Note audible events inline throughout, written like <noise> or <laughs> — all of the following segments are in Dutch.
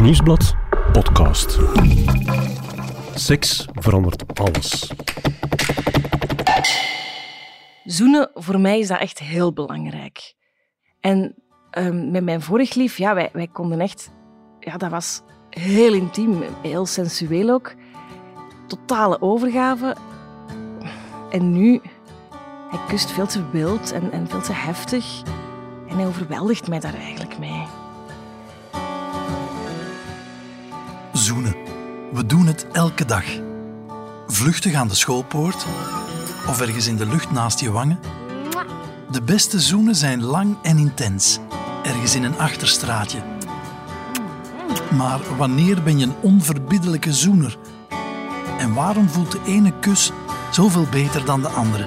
Nieuwsblad podcast. Seks verandert alles. Zoenen, voor mij is dat echt heel belangrijk. En ehm, met mijn vorig lief, ja, wij, wij konden echt... Ja, dat was heel intiem, heel sensueel ook. Totale overgave. En nu... Hij kust veel te wild en, en veel te heftig. En hij overweldigt mij daar eigenlijk mee. Zoenen. We doen het elke dag. Vluchtig aan de schoolpoort of ergens in de lucht naast je wangen. De beste zoenen zijn lang en intens, ergens in een achterstraatje. Maar wanneer ben je een onverbiddelijke zoener? En waarom voelt de ene kus zoveel beter dan de andere?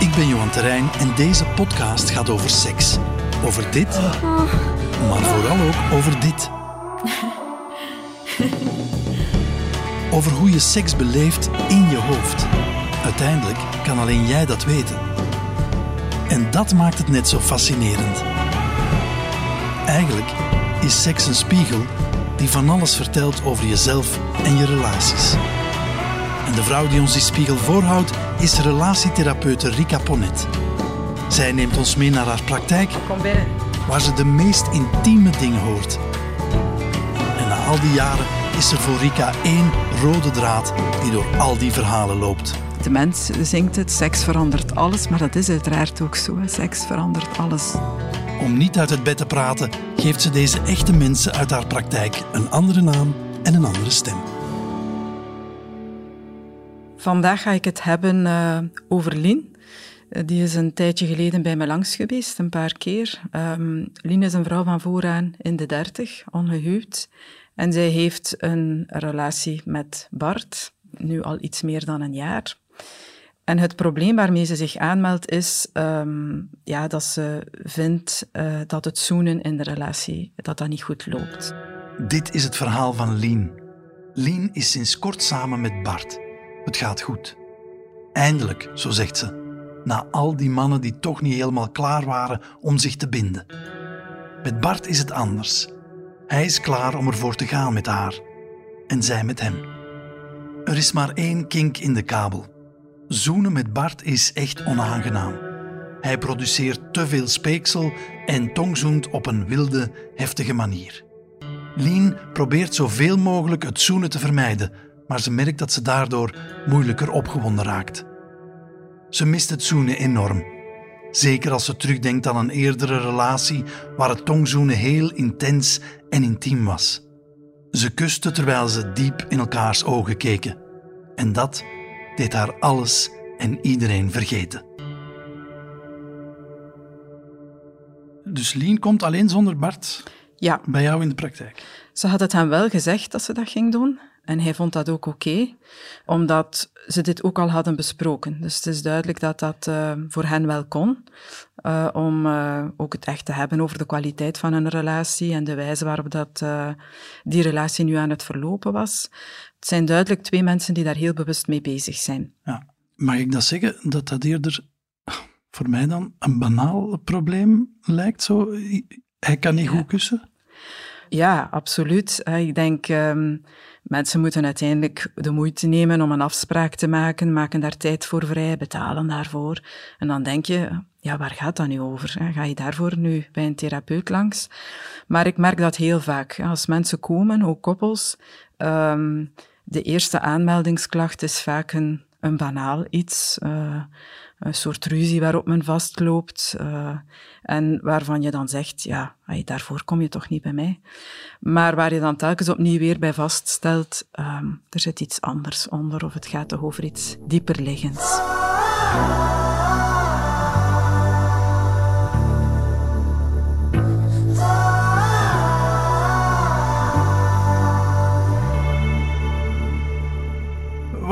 Ik ben Johan Terrein en deze podcast gaat over seks. Over dit, maar vooral ook over dit. Over hoe je seks beleeft in je hoofd. Uiteindelijk kan alleen jij dat weten. En dat maakt het net zo fascinerend. Eigenlijk is seks een spiegel die van alles vertelt over jezelf en je relaties. En de vrouw die ons die spiegel voorhoudt is relatietherapeute Rika Ponet. Zij neemt ons mee naar haar praktijk Kom binnen. Waar ze de meest intieme dingen hoort. En na al die jaren is er voor Rika één rode draad die door al die verhalen loopt. De mens zingt het, seks verandert alles, maar dat is uiteraard ook zo. Seks verandert alles. Om niet uit het bed te praten, geeft ze deze echte mensen uit haar praktijk een andere naam en een andere stem. Vandaag ga ik het hebben eh, over Lien. Eh, Die is een tijdje geleden bij me langs geweest, een paar keer. Ehm Lien is een vrouw van vooraan in de dertig, ongehuwd. En zij heeft een relatie met Bart, nu al iets meer dan een jaar. En het probleem waarmee ze zich aanmeldt is ehm, ja, dat ze vindt eh, dat het zoenen in de relatie dat dat niet goed loopt. Dit is het verhaal van Lien. Lien is sinds kort samen met Bart. Het gaat goed. Eindelijk, zo zegt ze. Na al die mannen die toch niet helemaal klaar waren om zich te binden. Met Bart is het anders. Hij is klaar om ervoor te gaan met haar. En zij met hem. Er is maar één kink in de kabel. Zoenen met Bart is echt onaangenaam. Hij produceert te veel speeksel en tongzoent op een wilde, heftige manier. Lien probeert zoveel mogelijk het zoenen te vermijden, maar ze merkt dat ze daardoor moeilijker opgewonden raakt. Ze mist het zoenen enorm. Zeker als ze terugdenkt aan een eerdere relatie waar het tongzoenen heel intens en intiem was. Ze kuste terwijl ze diep in elkaars ogen keken. En dat deed haar alles en iedereen vergeten. Dus Lien komt alleen zonder Bart Ja, bij jou in de praktijk. Ze had het hem wel gezegd dat ze dat ging doen. En hij vond dat ook oké, omdat ze dit ook al hadden besproken. Dus het is duidelijk dat dat eh, voor hen wel kon, eh, om eh, ook het echt te hebben over de kwaliteit van een relatie en de wijze waarop dat, die relatie nu aan het verlopen was. Het zijn duidelijk twee mensen die daar heel bewust mee bezig zijn. Ja. Mag ik dat zeggen, dat dat eerder voor mij dan een banaal probleem lijkt? Zo, hij kan niet goed kussen? Ja, absoluut. Ik denk, ehm mensen moeten uiteindelijk de moeite nemen om een afspraak te maken, maken daar tijd voor vrij, betalen daarvoor. En dan denk je, ja, waar gaat dat nu over? Ga je daarvoor nu bij een therapeut langs? Maar ik merk dat heel vaak. Als mensen komen, ook koppels, ehm, de eerste aanmeldingsklacht is vaak een, een banaal iets. eh, een soort ruzie waarop men vastloopt. eh, en waarvan je dan zegt, ja, daarvoor kom je toch niet bij mij. Maar waar je dan telkens opnieuw weer bij vaststelt, ehm, er zit iets anders onder of het gaat toch over iets dieperliggends. Wat,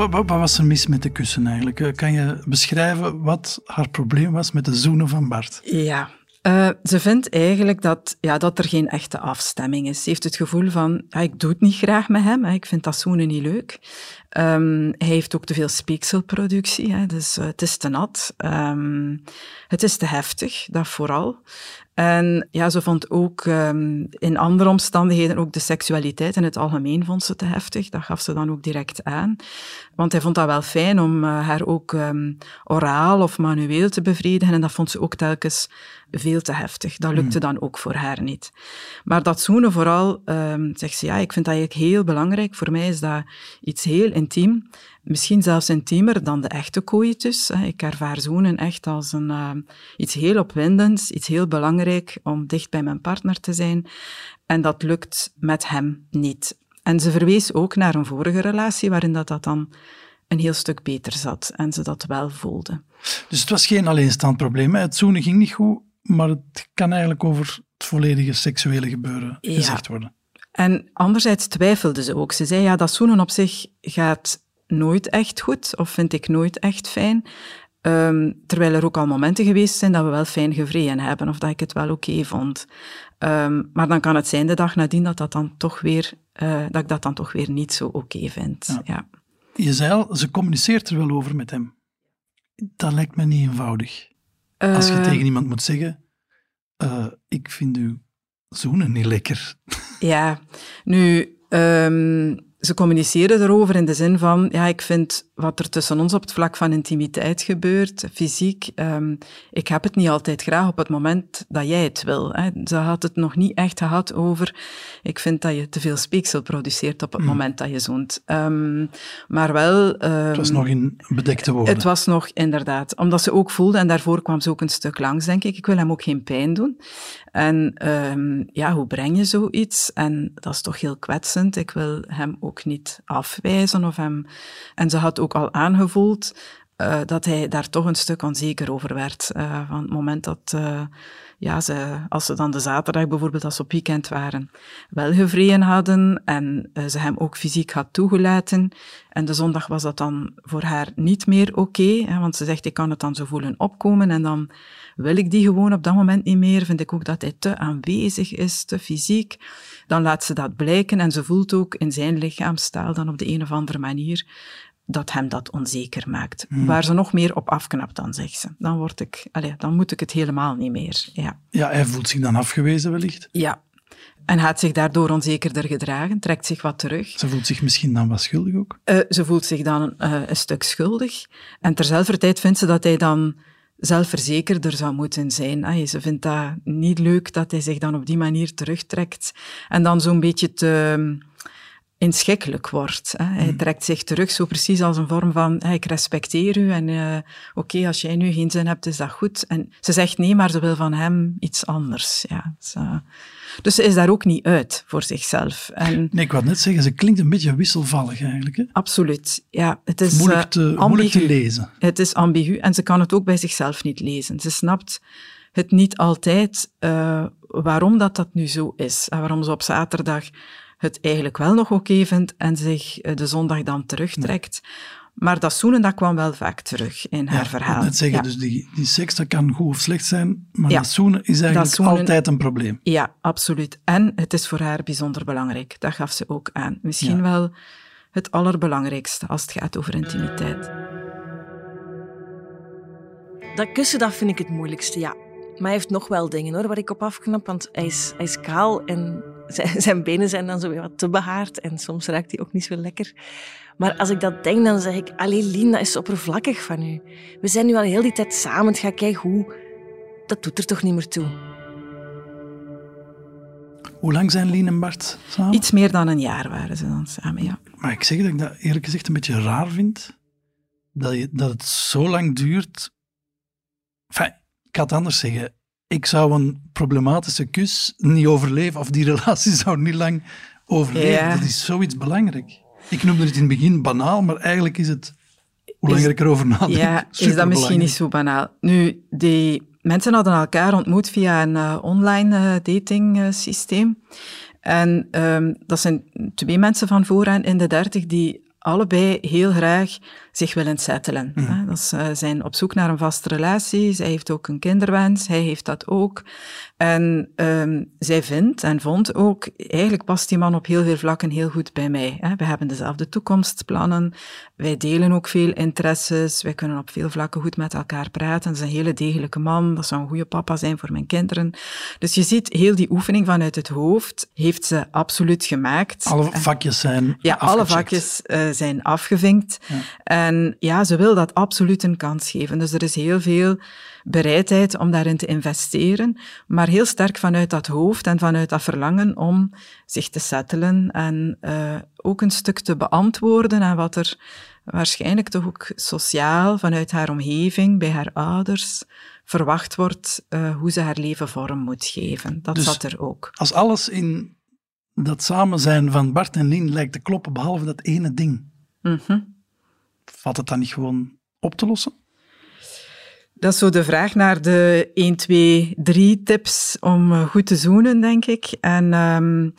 wat, was er mis met de kussen eigenlijk? Eh, Kan je beschrijven wat haar probleem was met de zoenen van Bart? Ja. Eh, ze vindt eigenlijk dat, ja, dat er geen echte afstemming is. Ze heeft het gevoel van, ja, ik doe het niet graag met hem, ik vind dat zoenen niet leuk. Ehm, hij heeft ook te veel speekselproductie, hè, dus eh, het is te nat. Ehm, het is te heftig, dat vooral. En ja, ze vond ook um, in andere omstandigheden ook de seksualiteit in het algemeen vond ze te heftig. Dat gaf ze dan ook direct aan. Want hij vond dat wel fijn om uh, haar ook um, oraal of manueel te bevredigen. En dat vond ze ook telkens veel te heftig. Dat lukte dan ook voor haar niet. Maar dat zoenen vooral, um, zegt ze, ja, ik vind dat eigenlijk heel belangrijk. Voor mij is dat iets heel intiem. Misschien zelfs intiemer dan de echte coitus. Ik ervaar zoenen echt als een, uh, iets heel opwindends, iets heel belangrijk om dicht bij mijn partner te zijn. En dat lukt met hem niet. En ze verwees ook naar een vorige relatie waarin dat, dat dan een heel stuk beter zat en ze dat wel voelde. Dus het was geen alleenstaand probleem. Het zoenen ging niet goed, maar het kan eigenlijk over het volledige seksuele gebeuren gezegd worden. En anderzijds twijfelde ze ook. Ze zei, ja, dat zoenen op zich gaat nooit echt goed, of vind ik nooit echt fijn. Um, terwijl er ook al momenten geweest zijn dat we wel fijn gevreden hebben, of dat ik het wel oké vond. Um, maar dan kan het zijn de dag nadien dat, dat, dan toch weer, uh, dat ik dat dan toch weer niet zo oké vind. Ja. ja. Je zei al, ze communiceert er wel over met hem. Dat lijkt me niet eenvoudig. Als je uh, tegen iemand moet zeggen, uh, ik vind uw zoenen niet lekker. Ja, nu... Um, ze communiceren erover in de zin van, ja, ik vind wat er tussen ons op het vlak van intimiteit gebeurt, fysiek, um, ik heb het niet altijd graag op het moment dat jij het wil. Hè. Ze had het nog niet echt gehad over, ik vind dat je te veel speeksel produceert op het mm. moment dat je zoent. Um, maar wel... Um, het was nog in bedekte woorden. Het was nog, inderdaad. Omdat ze ook voelde, en daarvoor kwam ze ook een stuk langs, denk ik, ik wil hem ook geen pijn doen. En ja, hoe breng je zoiets? En dat is toch heel kwetsend. Ik wil hem ook niet afwijzen of hem... En ze had ook al aangevoeld uh, dat hij daar toch een stuk onzeker over werd. Uh, van het moment dat, uh, ja, ze, als ze dan de zaterdag bijvoorbeeld, als ze op weekend waren, wel gevreden hadden en ze hem ook fysiek had toegelaten. En de zondag was dat dan voor haar niet meer oké, want ze zegt, ik kan het dan zo voelen opkomen en dan wil ik die gewoon op dat moment niet meer. Vind ik ook dat hij te aanwezig is, te fysiek. Dan laat ze dat blijken en ze voelt ook in zijn lichaamstaal dan op de een of andere manier dat hem dat onzeker maakt. Hmm. Waar ze nog meer op afknapt, dan zegt ze. Dan, word ik, allez, dan moet ik het helemaal niet meer. Ja. ja, hij voelt zich dan afgewezen wellicht. Ja, en gaat zich daardoor onzekerder gedragen, trekt zich wat terug. Ze voelt zich misschien dan wat schuldig ook? Uh, ze voelt zich dan uh, een stuk schuldig. En terzelfde tijd vindt ze dat hij dan zelfverzekerder zou moeten zijn. Ah, ze vindt dat niet leuk dat hij zich dan op die manier terugtrekt en dan zo'n beetje te inschikkelijk wordt. Hè. Hij hmm. trekt zich terug zo precies als een vorm van ik respecteer u en uh, oké, okay, als jij nu geen zin hebt, is dat goed. En ze zegt nee, maar ze wil van hem iets anders. Ja, dus, uh, dus ze is daar ook niet uit voor zichzelf. En, nee, ik wou net zeggen, ze klinkt een beetje wisselvallig eigenlijk. Hè? Absoluut, ja. Het is moeilijk te, uh, moeilijk te lezen. Het is ambigu en ze kan het ook bij zichzelf niet lezen. Ze snapt het niet altijd uh, waarom dat, dat nu zo is. En waarom ze op zaterdag het eigenlijk wel nog oké vindt en zich eh, de zondag dan terugtrekt. Maar dat zoenen, dat kwam wel vaak terug in haar verhaal. Ik net zeggen, dus die, die seks, dat kan goed of slecht zijn, maar dat zoenen is eigenlijk altijd een probleem. Ja, absoluut. En het is voor haar bijzonder belangrijk. Dat gaf ze ook aan. Misschien wel het allerbelangrijkste als het gaat over intimiteit. Dat kussen, dat vind ik het moeilijkste, ja. Maar hij heeft nog wel dingen hoor, waar ik op afknap, want hij is, hij is kaal en zijn, zijn benen zijn dan zo weer wat te behaard en soms raakt hij ook niet zo lekker. Maar als ik dat denk, dan zeg ik, allee Lien, dat is oppervlakkig van u. We zijn nu al heel die tijd samen, het gaat kijken hoe. Dat doet er toch niet meer toe. Hoe lang zijn Lien en Bart samen? Iets meer dan een jaar waren ze dan samen, ja. Maar ik zeg dat ik dat eerlijk gezegd een beetje raar vind. Dat, je, dat het zo lang duurt. Enfin, ik ga het anders zeggen ik zou een problematische kus niet overleven, of die relatie <laughs> zou niet lang overleven. Dat is zoiets belangrijk. Ik noemde het in het begin banaal, maar eigenlijk is het, hoe langer ik erover nadenk, Ja, is dat misschien niet zo banaal. Nu, die mensen hadden elkaar ontmoet via een uh, online uh, dating uh, systeem. En um, dat zijn twee mensen van vooraan in de dertig die allebei heel graag zich willen settelen. Hè. Dat ze zijn op zoek naar een vaste relatie. Zij heeft ook een kinderwens, hij heeft dat ook. En um, zij vindt en vond ook, eigenlijk past die man op heel veel vlakken heel goed bij mij. Hè. We hebben dezelfde toekomstplannen, wij delen ook veel interesses, wij kunnen op veel vlakken goed met elkaar praten. Dat is een hele degelijke man, dat zou een goede papa zijn voor mijn kinderen. Dus je ziet, heel die oefening vanuit het hoofd heeft ze absoluut gemaakt. Alle vakjes zijn Ja, alle vakjes uh, zijn afgevinkt. Ja. En ja, ze wil dat absoluut een kans geven. Dus er is heel veel bereidheid om daarin te investeren, maar heel sterk vanuit dat hoofd en vanuit dat verlangen om zich te settelen en uh, ook een stuk te beantwoorden aan wat er waarschijnlijk toch ook sociaal vanuit haar omgeving, bij haar ouders, verwacht wordt uh, hoe ze haar leven vorm moet geven. Dat dus zat er ook. Als alles in dat samen zijn van Bart en Lien lijkt te kloppen, behalve dat ene ding, mm -hmm. Valt het dan niet gewoon op te lossen? Dat is zo de vraag naar de 1, 2, 3 tips om goed te zoenen, denk ik. En, um,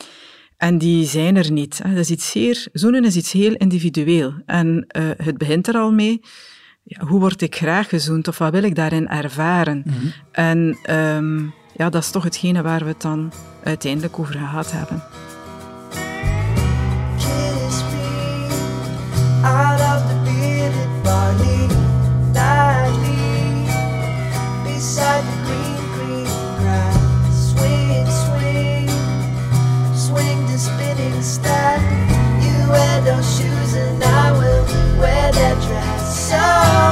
en die zijn er niet. Dat is iets zeer, zoenen is iets heel individueel. En uh, het begint er al mee. Ja, hoe word ik graag gezoend of wat wil ik daarin ervaren? Mhm. Mm -hmm. En um, ja, dat is toch hetgene waar we het dan uiteindelijk over gehad hebben. Barley nightly beside the green, green grass. Swing, swing, swing the spinning staff. You wear those shoes and I will wear that dress. So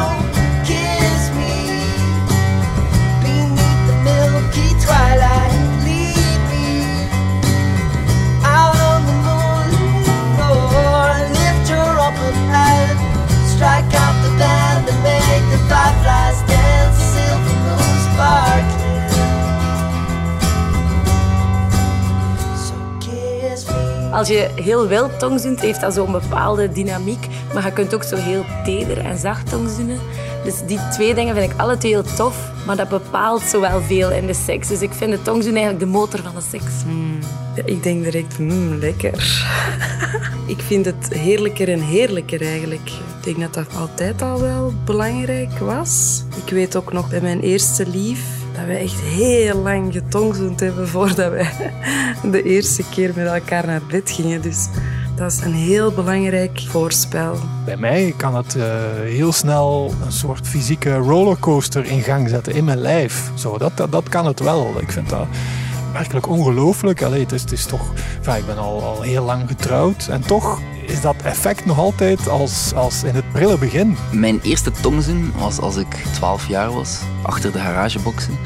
Als je heel wild tongzoent, heeft dat zo'n bepaalde dynamiek. Maar je kunt ook zo heel teder en zacht tongzoenen. Dus die twee dingen vind ik alle twee heel tof. Maar dat bepaalt zo wel veel in de seks. Dus ik vind de tongzoen eigenlijk de motor van de seks. Ja, ik denk direct, mmm, lekker. <laughs> ik vind het heerlijker en heerlijker eigenlijk. Ik denk dat dat altijd al wel belangrijk was. Ik weet ook nog bij mijn eerste lief dat we echt heel lang getongzoend hebben voordat we <laughs> de eerste keer met elkaar naar bed gingen. Dus dat is een heel belangrijk voorspel. Bij mij kan het uh, heel snel een soort fysieke rollercoaster in gang zetten in mijn lijf. Zo, dat, dat, kan het wel. Ik vind dat werkelijk ongelooflijk. Allee, het, is, het is toch, ik ben al, al heel lang getrouwd en toch is dat effect nog altijd als, als in het prille begin. Mijn eerste tongzoen was als ik 12 jaar was, achter de garageboxen.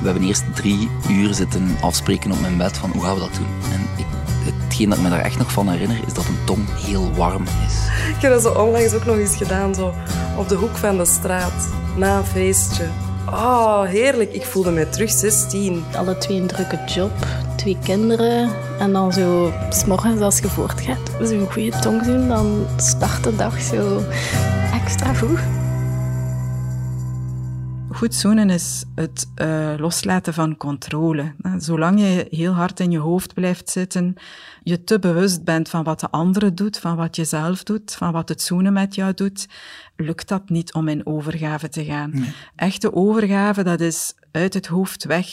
We hebben eerst drie uur zitten afspreken op mijn bed van hoe gaan we dat doen. En ik, hetgeen dat ik me daar echt nog van herinner, is dat een tong heel warm is. Ik heb dat zo onlangs ook nog eens gedaan, zo op de hoek van de straat, na een feestje. Oh, heerlijk. Ik voelde mij terug 16. Alle twee een drukke job, twee kinderen. En dan zo, s'morgens als je voortgaat, zo'n goede tongzoen, dan start de dag zo extra goed. Goed zoenen is het uh, loslaten van controle. Zolang je heel hard in je hoofd blijft zitten, je te bewust bent van wat de andere doet, van wat je zelf doet, van wat het zoenen met jou doet, lukt dat niet om in overgave te gaan. Nee. Echte overgave, dat is uit het hoofd weg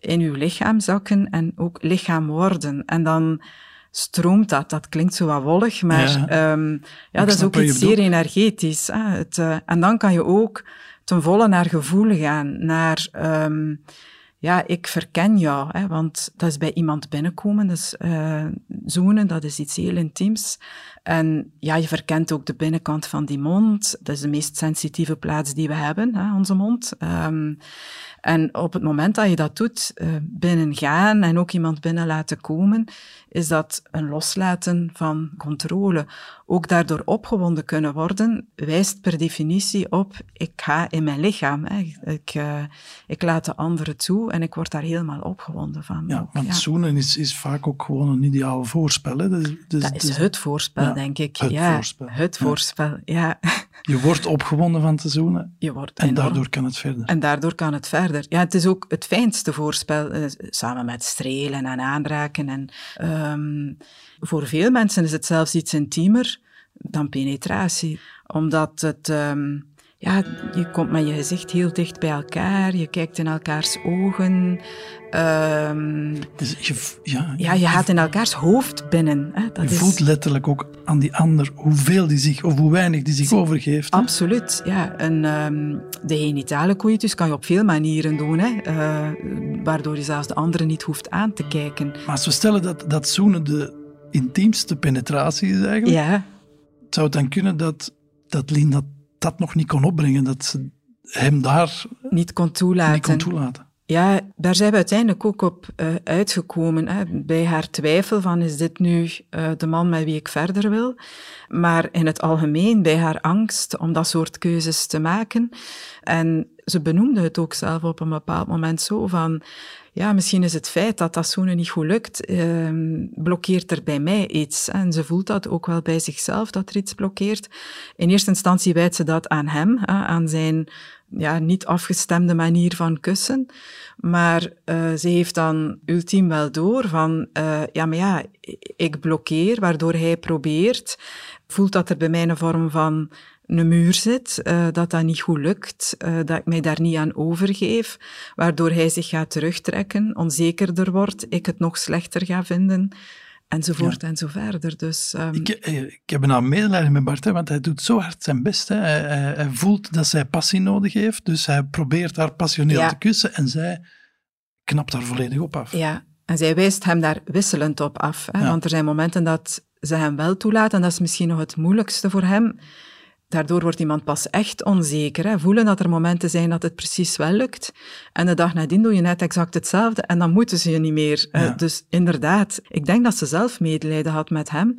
in uw lichaam zakken en ook lichaam worden. En dan stroomt dat. Dat klinkt zo wat wollig, maar Ja. um, ja, dat is ook iets zeer energetisch. Hè? Het, uh, en dan kan je ook ten volle naar gevoel gaan, naar... Um, ja, ik verken jou, hè, want dat is bij iemand binnenkomen, dus uh, zoenen, dat is iets heel intiems. En ja, je verkent ook de binnenkant van die mond, dat is de meest sensitieve plaats die we hebben, hè, onze mond. Um, en op het moment dat je dat doet, uh, binnengaan en ook iemand binnen laten komen, is dat een loslaten van controle. Ook daardoor opgewonden kunnen worden, wijst per definitie op, ik ga in mijn lichaam. Hè. Ik, uh, ik laat de anderen toe en ik word daar helemaal opgewonden van. Ja, ook, want ja. zoenen is, is vaak ook gewoon een ideaal voorspel. Hè? Dus, dus, Dat is dus het voorspel, ja, denk ik. het ja, voorspel. Het voorspel, ja. Je wordt opgewonden van te zoenen Je wordt en enorm- daardoor kan het verder. En daardoor kan het verder. Ja, het is ook het fijnste voorspel, eh, samen met strelen en aanraken. En, um, voor veel mensen is het zelfs iets intiemer dan penetratie. Omdat het, ehm, ja, je komt met je gezicht heel dicht bij elkaar, je kijkt in elkaars ogen. Dus je, ja, ja, je gaat in elkaars hoofd binnen. Hè. Dat je is voelt letterlijk ook aan die ander hoeveel die zich, of hoe weinig die zich overgeeft. hè. Absoluut, ja. En ehm, de genitale coitus kan je op veel manieren doen, hè, eh, waardoor je zelfs de andere niet hoeft aan te kijken. Maar als we stellen dat, dat zoenen de intiemste penetratie is eigenlijk, Ja, zou het dan kunnen dat, dat Lien dat, dat nog niet kon opbrengen, dat ze hem daar niet kon toelaten. niet kon toelaten. Ja, daar zijn we uiteindelijk ook op eh, uitgekomen. Hè. Bij haar twijfel van, is dit nu eh, de man met wie ik verder wil? Maar in het algemeen, bij haar angst om dat soort keuzes te maken. En ze benoemde het ook zelf op een bepaald moment zo van... Ja, misschien is het feit dat dat zoenen niet goed lukt, ehm, blokkeert er bij mij iets. En ze voelt dat ook wel bij zichzelf, dat er iets blokkeert. In eerste instantie wijt ze dat aan hem, aan zijn ja, niet afgestemde manier van kussen. Maar eh, ze heeft dan ultiem wel door van, eh, ja, maar ja, ik blokkeer, waardoor hij probeert. Voelt dat er bij mij een vorm van een muur zit, eh, dat dat niet goed lukt, dat ik mij daar niet aan overgeef, waardoor hij zich gaat terugtrekken, onzekerder wordt, ik het nog slechter ga vinden, enzovoort en zo verder. Dus, ehm, Ik, eh, ik heb een medelijden met Bart, hè, want hij doet zo hard zijn best. Hè. Hij, hij, hij voelt dat zij passie nodig heeft, dus hij probeert haar passioneel Ja. te kussen en zij knapt daar volledig op af. Ja, en zij wijst hem daar wisselend op af. Hè? Ja. Want er zijn momenten dat ze hem wel toelaat, en dat is misschien nog het moeilijkste voor hem. Daardoor wordt iemand pas echt onzeker. Hè? Voelen dat er momenten zijn dat het precies wel lukt. En de dag nadien doe je net exact hetzelfde en dan moeten ze je niet meer. Eh, Ja. dus inderdaad, ik denk dat ze zelf medelijden had met hem.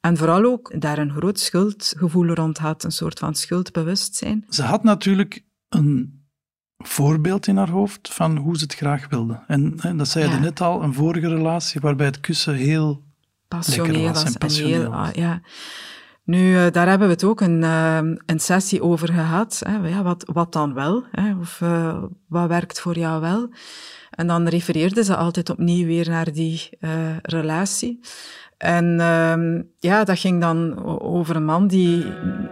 En vooral ook daar een groot schuldgevoel rond had, een soort van schuldbewustzijn. Ze had natuurlijk een voorbeeld in haar hoofd van hoe ze het graag wilde. En, hè, dat zei je Ja. net al, een vorige relatie waarbij het kussen heel passioneel was was. en En passioneel heel, was. ah, ja. Nu, eh, daar hebben we het ook een, eh, een sessie over gehad. Ja, wat, wat dan wel? Of eh, wat werkt voor jou wel? En dan refereerde ze altijd opnieuw weer naar die eh, relatie. En ehm, ja, dat ging dan over een man die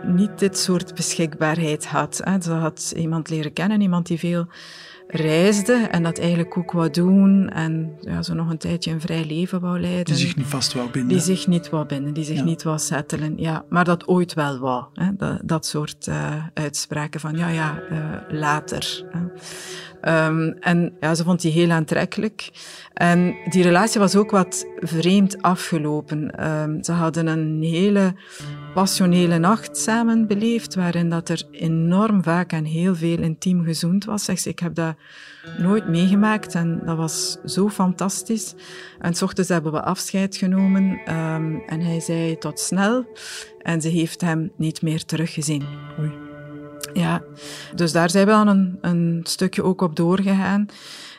niet dit soort beschikbaarheid had. Ze had iemand leren kennen, iemand die veel reisde en dat eigenlijk ook wou doen en ja, zo nog een tijdje een vrij leven wou leiden. die zich niet vast wou binden. Die zich niet wou binden, die zich Ja. niet wou settelen. Ja, maar dat ooit wel wou. Hè? Dat, dat soort eh, uitspraken van ja, ja, eh, later. Hè? Ehm, en ja, ze vond die heel aantrekkelijk. En die relatie was ook wat vreemd afgelopen. Ehm, ze hadden een hele passionele nacht samen beleefd, waarin dat er enorm vaak en heel veel intiem gezoend was. Zegt ze, ik heb dat nooit meegemaakt en dat was zo fantastisch. En s ochtends hebben we afscheid genomen ehm, en hij zei tot snel. En ze heeft hem niet meer teruggezien. Oei. Ja, dus daar zijn we dan een, een stukje ook op doorgegaan.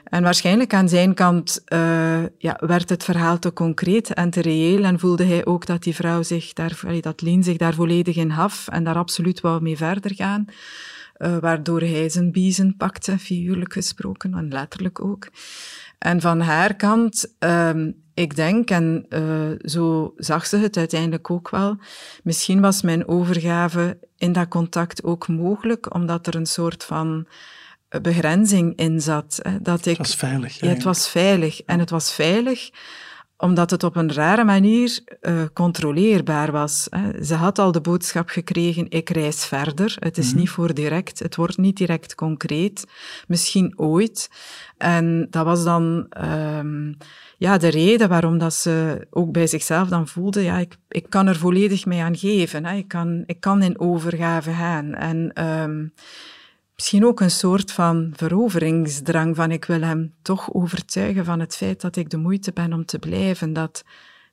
En waarschijnlijk aan zijn kant eh, ja, werd het verhaal te concreet en te reëel en voelde hij ook dat die vrouw zich daar, dat Lien zich daar volledig in gaf en daar absoluut wou mee verder gaan. Eh, waardoor hij zijn biezen pakte, figuurlijk gesproken en letterlijk ook. En van haar kant, ehm, ik denk, en eh, zo zag ze het uiteindelijk ook wel, misschien was mijn overgave in dat contact ook mogelijk, omdat er een soort van eh, begrenzing in zat. Hè, dat ik, Het was veilig. ja, het was veilig. En het was veilig omdat het op een rare manier eh, controleerbaar was. Hè. Ze had al de boodschap gekregen, ik reis verder. Het is niet voor direct, het wordt niet direct concreet. Misschien ooit. En dat was dan ehm, ja, de reden waarom dat ze ook bij zichzelf dan voelde, ja, ik, ik kan er volledig mee aan geven. Hè. Ik, kan, ik kan in overgave gaan. En... ehm, Misschien ook een soort van veroveringsdrang van ik wil hem toch overtuigen van het feit dat ik de moeite ben om te blijven, dat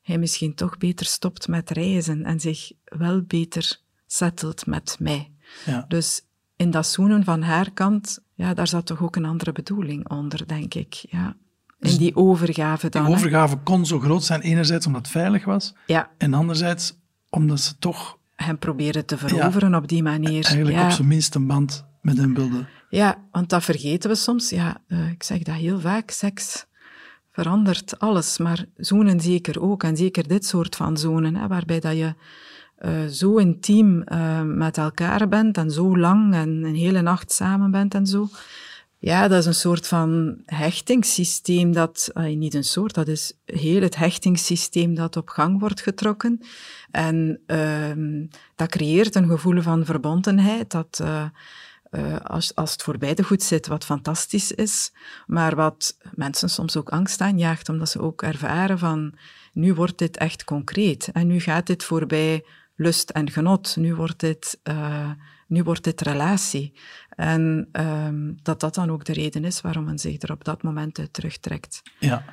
hij misschien toch beter stopt met reizen en zich wel beter settelt met mij. Ja. Dus in dat zoenen van haar kant, ja, daar zat toch ook een andere bedoeling onder, denk ik. Ja. In die overgave dan. Die hè. overgave kon zo groot zijn, enerzijds omdat het veilig was, Ja, en anderzijds omdat ze toch hem proberen te veroveren op die manier. eigenlijk ja. op zijn minst een band met wilde. Ja, want dat vergeten we soms. Ja, eh, ik zeg dat heel vaak. Seks verandert alles, maar zoenen zeker ook. En zeker dit soort van zonen, waarbij dat je eh, zo intiem eh, met elkaar bent en zo lang en een hele nacht samen bent en zo. Ja, dat is een soort van hechtingssysteem dat, niet een soort, dat is heel het hechtingssysteem dat op gang wordt getrokken. En ehm, dat creëert een gevoel van verbondenheid dat, eh, als, als het voor beide goed zit, wat fantastisch is, maar wat mensen soms ook angst aanjaagt, omdat ze ook ervaren van, nu wordt dit echt concreet en nu gaat dit voorbij lust en genot, nu wordt dit, eh, nu wordt dit relatie. En ehm, dat dat dan ook de reden is waarom men zich er op dat moment uit terugtrekt. Ja.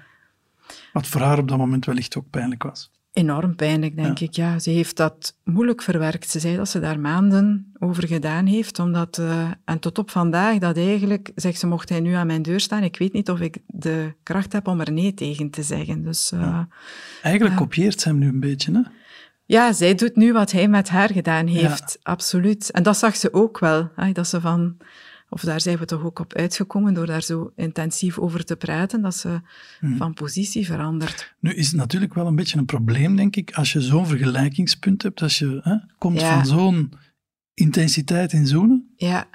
Wat voor haar op dat moment wellicht ook pijnlijk was. Enorm pijnlijk, denk ik. Ja, ze heeft dat moeilijk verwerkt. Ze zei dat ze daar maanden over gedaan heeft. Omdat, eh, en tot op vandaag, dat eigenlijk, zegt ze, mocht hij nu aan mijn deur staan, ik weet niet of ik de kracht heb om er nee tegen te zeggen. Dus, eh, Eigenlijk kopieert ze hem nu een beetje, hè? ja, zij doet nu wat hij met haar gedaan heeft. Absoluut. En dat zag ze ook wel. Hè, dat ze van, of daar zijn we toch ook op uitgekomen door daar zo intensief over te praten, dat ze Hmm. van positie verandert. Nu is het natuurlijk wel een beetje een probleem, denk ik, als je zo'n vergelijkingspunt hebt, als je hè, komt Ja. van zo'n intensiteit in zoenen, Ja,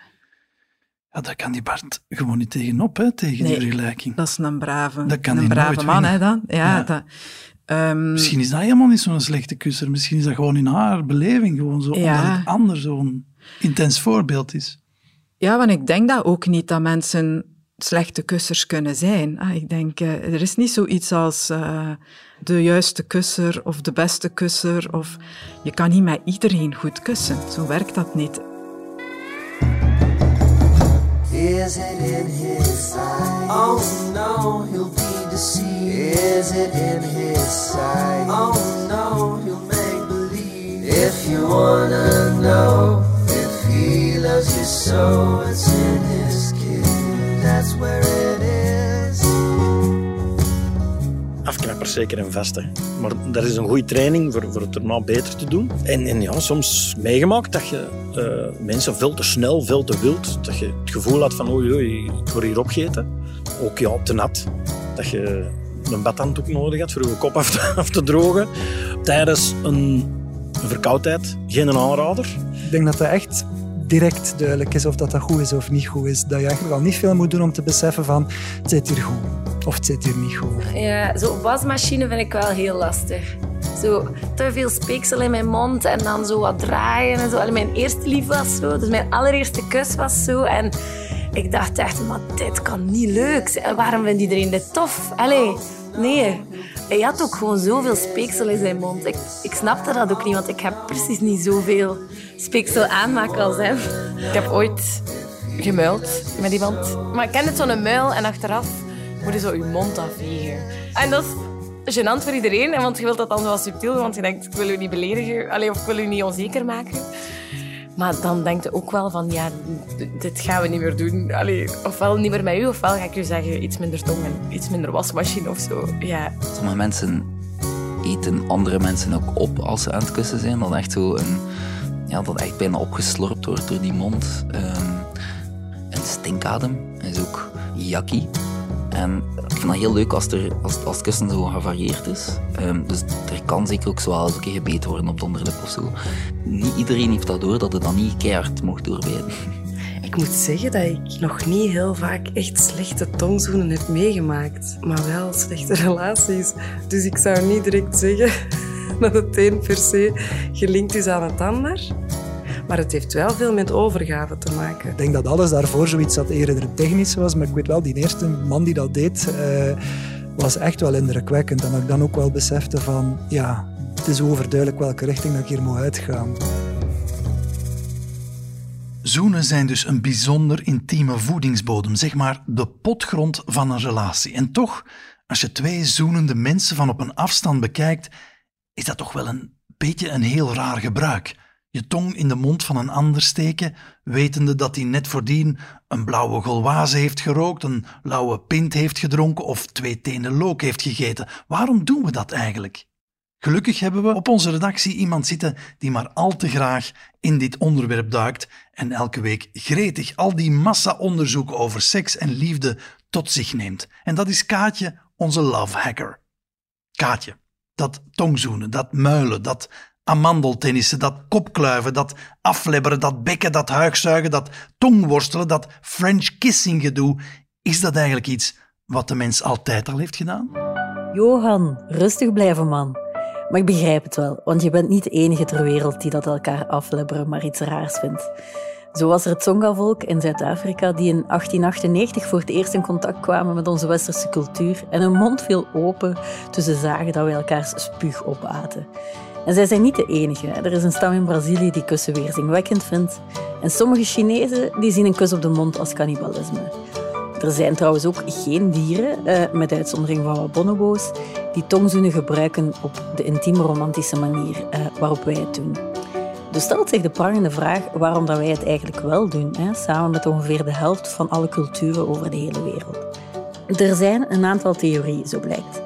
ja, daar kan die Bart gewoon niet tegenop, hè, tegen Nee. die vergelijking. dat is een brave, Dat kan een brave man, hè, dan. Ja, Ja. Dat, ehm, Misschien is dat helemaal niet zo'n slechte kusser. Misschien is dat gewoon in haar beleving gewoon zo, Ja. omdat het ander zo'n intens voorbeeld is. Ja, want ik denk dat ook niet dat mensen slechte kussers kunnen zijn. Ah, ik denk, eh, er is niet zoiets als eh, de juiste kusser of de beste kusser. Of, je kan niet met iedereen goed kussen. Zo werkt dat niet. Is it in his sight? Oh no, he'll be deceived. Is it in his sight? Oh no, Maar dat is een goede training voor, voor het erna beter te doen. En, en ja, soms meegemaakt dat je eh, mensen veel te snel, veel te wild, dat je het gevoel had van oei oei, ik word hier opgegeten. Ook ja, te nat. Dat je een badhanddoek nodig had voor je kop af te, <laughs> af te drogen. Tijdens een verkoudheid, geen aanrader. Ik denk dat dat echt direct duidelijk is of dat, dat goed is of niet goed is. Dat je eigenlijk al niet veel moet doen om te beseffen van het zit hier goed of zit hier niet goed. Ja, zo'n wasmachine vind ik wel heel lastig. Zo te veel speeksel in mijn mond en dan zo wat draaien en zo. Allee, mijn eerste lief was zo, dus mijn allereerste kus was zo. En ik dacht echt, maar dit kan niet leuk zijn. Waarom vindt iedereen dit tof? Allee, nee. Hij had ook gewoon zoveel speeksel in zijn mond. Ik, ik snapte dat ook niet, want ik heb precies niet zoveel speeksel aanmaken als hem. Ik heb ooit gemuild met iemand. Maar ik ken het zo'n muil en achteraf moet je zo je mond afvegen. En dat is gênant voor iedereen, want je wilt dat dan zo subtiel want je denkt, ik wil u niet beledigen, allee, of ik wil u niet onzeker maken. Maar dan denkt je ook wel van, ja, dit gaan we niet meer doen. Ofwel niet meer met u, ofwel ga ik u zeggen, iets minder tong en iets minder wasmachine of zo. Ja. Sommige mensen eten andere mensen ook op als ze aan het kussen zijn. Dat echt zo een, ja, dat echt bijna opgeslorpt wordt door die mond. Ehm, een stinkadem is ook yakky. En ik vind dat heel leuk als, er, als, als het kussen zo gevarieerd is. Ehm, dus er kan zeker ook zo een keer gebeten worden op de onderlip of zo. Niet iedereen heeft dat door dat het dan niet keihard mocht doorbijten. Ik moet zeggen dat ik nog niet heel vaak echt slechte tongzoenen heb meegemaakt. Maar wel slechte <laughs> relaties. Dus ik zou niet direct zeggen <laughs> dat het een per se gelinkt is aan het ander. Maar het heeft wel veel met overgave te maken. Ik denk dat alles daarvoor zoiets dat eerder technisch was, maar ik weet wel, die eerste man die dat deed, eh, was echt wel indrukwekkend. En dat ik dan ook wel besefte van, ja, het is overduidelijk welke richting dat ik hier moet uitgaan. Zoenen zijn dus een bijzonder intieme voedingsbodem, zeg maar de potgrond van een relatie. En toch, als je twee zoenende mensen van op een afstand bekijkt, is dat toch wel een beetje een heel raar gebruik. Je tong in de mond van een ander steken, wetende dat hij net voordien een blauwe golwaze heeft gerookt, een lauwe pint heeft gedronken of twee tenen look heeft gegeten. Waarom doen we dat eigenlijk? Gelukkig hebben we op onze redactie iemand zitten die maar al te graag in dit onderwerp duikt en elke week gretig al die massa-onderzoek over seks en liefde tot zich neemt. En dat is Kaatje, onze love hacker. Kaatje, dat tongzoenen, dat muilen, dat amandeltennissen, dat kopkluiven, dat aflebberen, dat bekken, dat huigzuigen, dat tongworstelen, dat French kissing gedoe. Is dat eigenlijk iets wat de mens altijd al heeft gedaan? Johan, rustig blijven, man. Maar ik begrijp het wel, want je bent niet de enige ter wereld die dat elkaar aflebberen maar iets raars vindt. Zo was er het Tsonga-volk in Zuid-Afrika die in 1898 voor het eerst in contact kwamen met onze westerse cultuur en hun mond viel open toen ze zagen dat wij elkaars spuug opaten. En zij zijn niet de enige. Er is een stam in Brazilië die kussen weerzinwekkend vindt. En sommige Chinezen die zien een kus op de mond als cannibalisme. Er zijn trouwens ook geen dieren, eh, met uitzondering van wat bonobo's, die tongzoenen gebruiken op de intieme romantische manier eh, waarop wij het doen. Dus stelt zich de prangende vraag waarom dat wij het eigenlijk wel doen, samen met ongeveer de helft van alle culturen over de hele wereld. Er zijn een aantal theorieën, zo blijkt.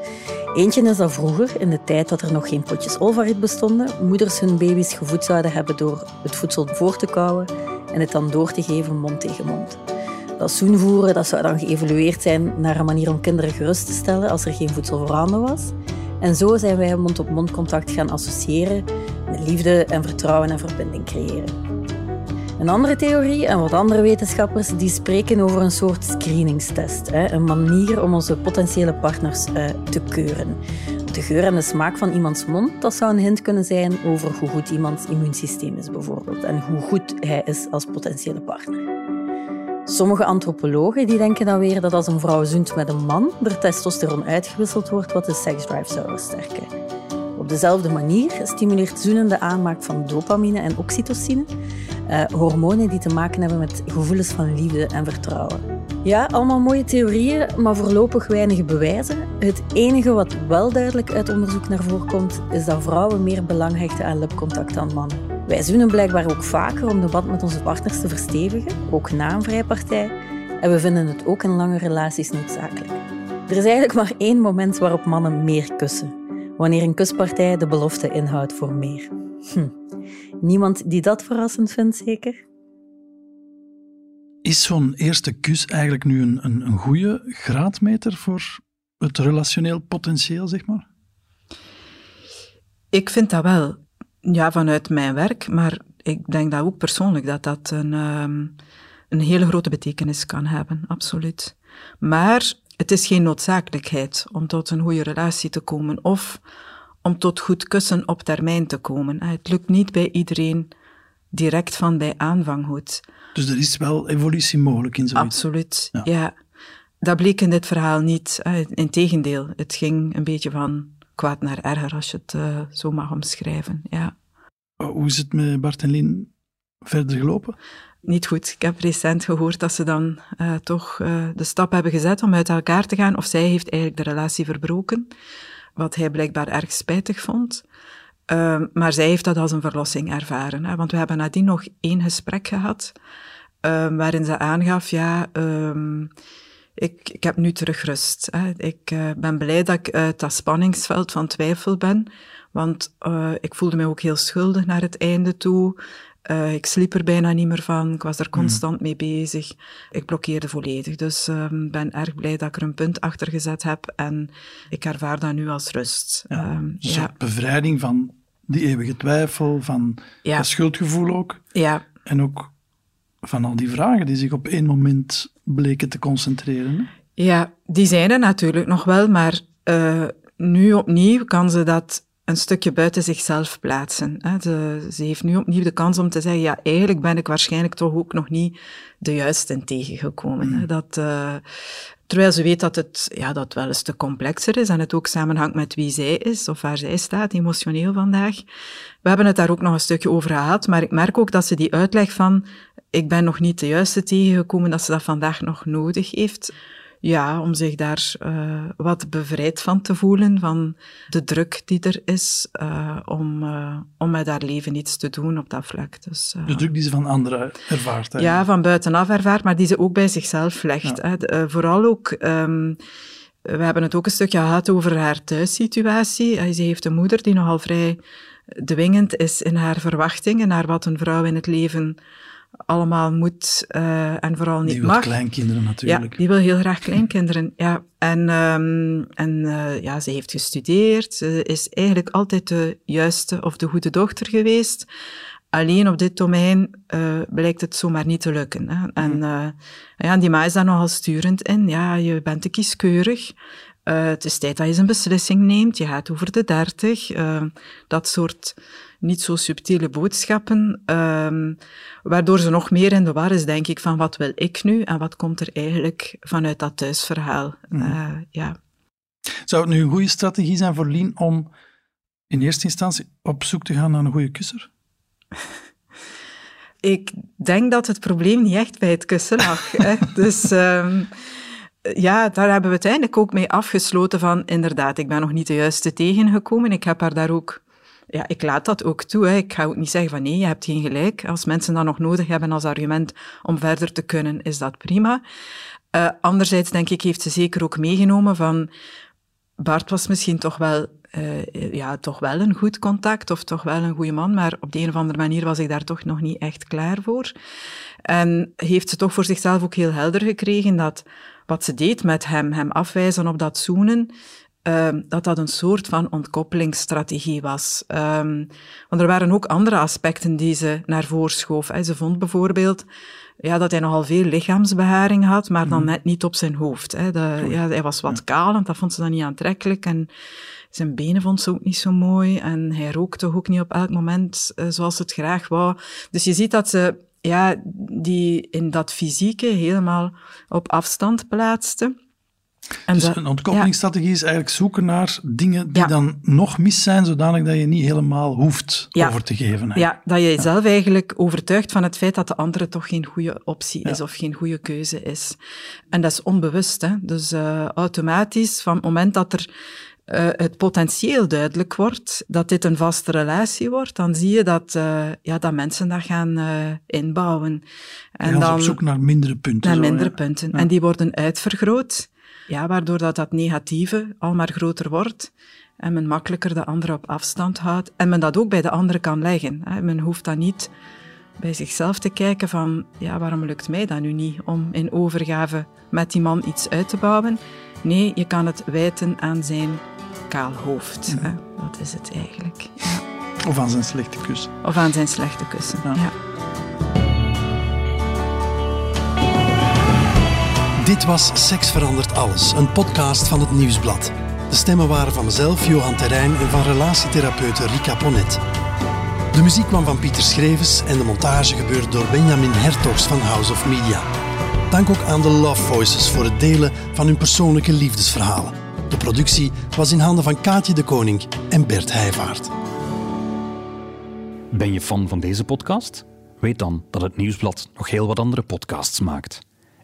Eentje is dat vroeger, in de tijd dat er nog geen potjes Olvarit bestonden, moeders hun baby's gevoed zouden hebben door het voedsel voor te kauwen en het dan door te geven mond tegen mond. Dat zoenvoeren dat zou dan geëvolueerd zijn naar een manier om kinderen gerust te stellen als er geen voedsel voorhanden was. En zo zijn wij mond-op-mond contact gaan associëren met liefde en vertrouwen en verbinding creëren. Een andere theorie en wat andere wetenschappers die spreken over een soort screeningstest. Een manier om onze potentiële partners eh, te keuren. De geur en de smaak van iemands mond, dat zou een hint kunnen zijn over hoe goed iemands immuunsysteem is bijvoorbeeld. En hoe goed hij is als potentiële partner. Sommige antropologen die denken dan weer dat als een vrouw zoent met een man, er testosteron uitgewisseld wordt wat de seksdrive zou versterken. Op dezelfde manier stimuleert zoenen de aanmaak van dopamine en oxytocine, eh, hormonen die te maken hebben met gevoelens van liefde en vertrouwen. Ja, allemaal mooie theorieën, maar voorlopig weinig bewijzen. Het enige wat wel duidelijk uit onderzoek naar voren komt, is dat vrouwen meer belang hechten aan lipcontact dan mannen. Wij zoenen blijkbaar ook vaker om de band met onze partners te verstevigen, ook na een vrijpartij. En we vinden het ook in lange relaties noodzakelijk. Er is eigenlijk maar één moment waarop mannen meer kussen. Wanneer een kuspartij de belofte inhoudt voor meer. Hm. Niemand die dat verrassend vindt, zeker? Is zo'n eerste kus eigenlijk nu een, een, een goede graadmeter voor het relationeel potentieel, zeg maar? Ik vind dat wel. Ja, vanuit mijn werk, maar ik denk dat ook persoonlijk dat dat een, um, een hele grote betekenis kan hebben, absoluut. Maar het is geen noodzakelijkheid om tot een goede relatie te komen of om tot goed kussen op termijn te komen. Het lukt niet bij iedereen direct van bij aanvang goed. Dus er is wel evolutie mogelijk in zoiets? Absoluut, ja. ja. Dat bleek in dit verhaal niet. Integendeel, het ging een beetje van kwaad naar erger, als je het uh, zo mag omschrijven. Ja. Hoe is het met Bart en Lien verder gelopen? Niet goed. Ik heb recent gehoord dat ze dan uh, toch uh, de stap hebben gezet om uit elkaar te gaan. Of zij heeft eigenlijk de relatie verbroken wat hij blijkbaar erg spijtig vond. Uh, maar zij heeft dat als een verlossing ervaren. Hè? Want we hebben nadien nog één gesprek gehad, uh, waarin ze aangaf, ja, uh, ik, ik heb nu terug rust. Hè? Ik uh, ben blij dat ik uit dat spanningsveld van twijfel ben, want uh, ik voelde mij ook heel schuldig naar het einde toe. Uh, ik sliep er bijna niet meer van. Ik was er hmm. constant mee bezig. Ik blokkeerde volledig. Dus ik um, ben erg blij dat ik er een punt achter gezet heb. En ik ervaar dat nu als rust. Ja, um, ja. bevrijding van die eeuwige twijfel, van ja. dat schuldgevoel ook. Ja. En ook van al die vragen die zich op één moment bleken te concentreren. Hè? Ja, die zijn er natuurlijk nog wel, maar uh, nu opnieuw kan ze dat een stukje buiten zichzelf plaatsen. Ze, ze, heeft nu opnieuw de kans om te zeggen, ja, eigenlijk ben ik waarschijnlijk toch ook nog niet de juiste tegengekomen. Mm. Dat, uh, terwijl ze weet dat het, ja, dat wel eens te complexer is en het ook samenhangt met wie zij is of waar zij staat, emotioneel vandaag. We hebben het daar ook nog een stukje over gehad, maar ik merk ook dat ze die uitleg van ik ben nog niet de juiste tegengekomen, dat ze dat vandaag nog nodig heeft ja, om zich daar uh, wat bevrijd van te voelen, van de druk die er is, uh, om, uh, om met haar leven iets te doen op dat vlak. Dus, de druk die ze van anderen ervaart. Hè? Ja, van buitenaf ervaart, maar die ze ook bij zichzelf legt. Ja. Hè. vooral ook... Um, we hebben het ook een stukje gehad over haar thuissituatie. Ze heeft een moeder die nogal vrij dwingend is in haar verwachtingen naar wat een vrouw in het leven allemaal moet eh, en vooral niet Die wil mag. kleinkinderen natuurlijk. Ja, die wil heel graag kleinkinderen. Ja. En, ehm, en eh, ja, ze heeft gestudeerd. Ze is eigenlijk altijd de juiste of de goede dochter geweest. Alleen op dit domein eh, blijkt het zomaar niet te lukken. Hè. En ja, die ma is daar nogal sturend in. Ja, je bent te kieskeurig. Eh, het is tijd dat je een beslissing neemt. Je gaat over de dertig. eh, dat soort niet zo subtiele boodschappen. ehm, waardoor ze nog meer in de war is, denk ik, van wat wil ik nu en wat komt er eigenlijk vanuit dat thuisverhaal. Eh, ja. Zou het nu een goede strategie zijn voor Lien om in eerste instantie op zoek te gaan naar een goede kusser? <laughs> Ik denk dat het probleem niet echt bij het kussen lag. hè. <laughs> Dus ehm, ja, daar hebben we uiteindelijk ook mee afgesloten van, inderdaad, ik ben nog niet de juiste tegengekomen. Ik heb haar daar ook... Ja, ik laat dat ook toe. Ik ga ook niet zeggen van nee, je hebt geen gelijk. Als mensen dat nog nodig hebben als argument om verder te kunnen, is dat prima. Eh, anderzijds denk ik, heeft ze zeker ook meegenomen van... Bart was misschien toch wel, eh, ja, toch wel een goed contact of toch wel een goede man, maar op de een of andere manier was ik daar toch nog niet echt klaar voor. En heeft ze toch voor zichzelf ook heel helder gekregen dat wat ze deed met hem, hem afwijzen op dat zoenen, ehm, dat dat een soort van ontkoppelingsstrategie was. Ehm, want er waren ook andere aspecten die ze naar voren schoof. hè. Ze vond bijvoorbeeld ja, dat hij nogal veel lichaamsbeharing had, maar dan net niet op zijn hoofd. Hè. De, ja, hij was wat kaal, en dat vond ze dan niet aantrekkelijk. En zijn benen vond ze ook niet zo mooi. En hij rookte ook niet op elk moment eh, zoals ze het graag wou. Dus je ziet dat ze ja, die in dat fysieke helemaal op afstand plaatste. En dus dat- een ontkoppelingsstrategie is eigenlijk zoeken naar dingen die dan nog mis zijn, zodanig dat je niet helemaal hoeft Ja. over te geven. hè. Ja, dat je jezelf eigenlijk overtuigt van het feit dat de andere toch geen goede optie is of geen goede keuze is. En dat is onbewust. Hè? Dus eh, automatisch, van het moment dat er eh, het potentieel duidelijk wordt, dat dit een vaste relatie wordt, dan zie je dat, eh, ja, dat mensen dat gaan eh, inbouwen. En dan op zoek naar mindere punten. naar zo, mindere ja. punten. Ja. En die worden uitvergroot, ja, waardoor dat, dat negatieve al maar groter wordt. En men makkelijker de andere op afstand houdt. En men dat ook bij de andere kan leggen. Hè. Men hoeft dan niet bij zichzelf te kijken van, ja, waarom lukt mij dat nu niet om in overgave met die man iets uit te bouwen? Nee, je kan het wijten aan zijn kaal hoofd. Hè. Dat is het eigenlijk. Ja. Of aan zijn slechte kus. Of aan zijn slechte kussen. ja. Dit was Seks verandert alles, een podcast van het Nieuwsblad. De stemmen waren van mezelf, Johan Terrein, en van relatietherapeute Rika Ponet. De muziek kwam van Pieter Schrevens en de montage gebeurde door Benjamin Hertogs van House of Media. Dank ook aan de Love Voices voor het delen van hun persoonlijke liefdesverhalen. De productie was in handen van Kaatje de Koning en Bert Heijvaart. Ben je fan van deze podcast? Weet dan dat het Nieuwsblad nog heel wat andere podcasts maakt.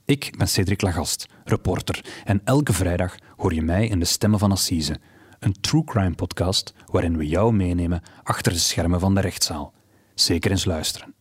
Ik ben Cedric Lagast, reporter, en elke vrijdag hoor je mij in de Stemmen van Assise, een true crime podcast waarin we jou meenemen achter de schermen van de rechtszaal. Zeker eens luisteren.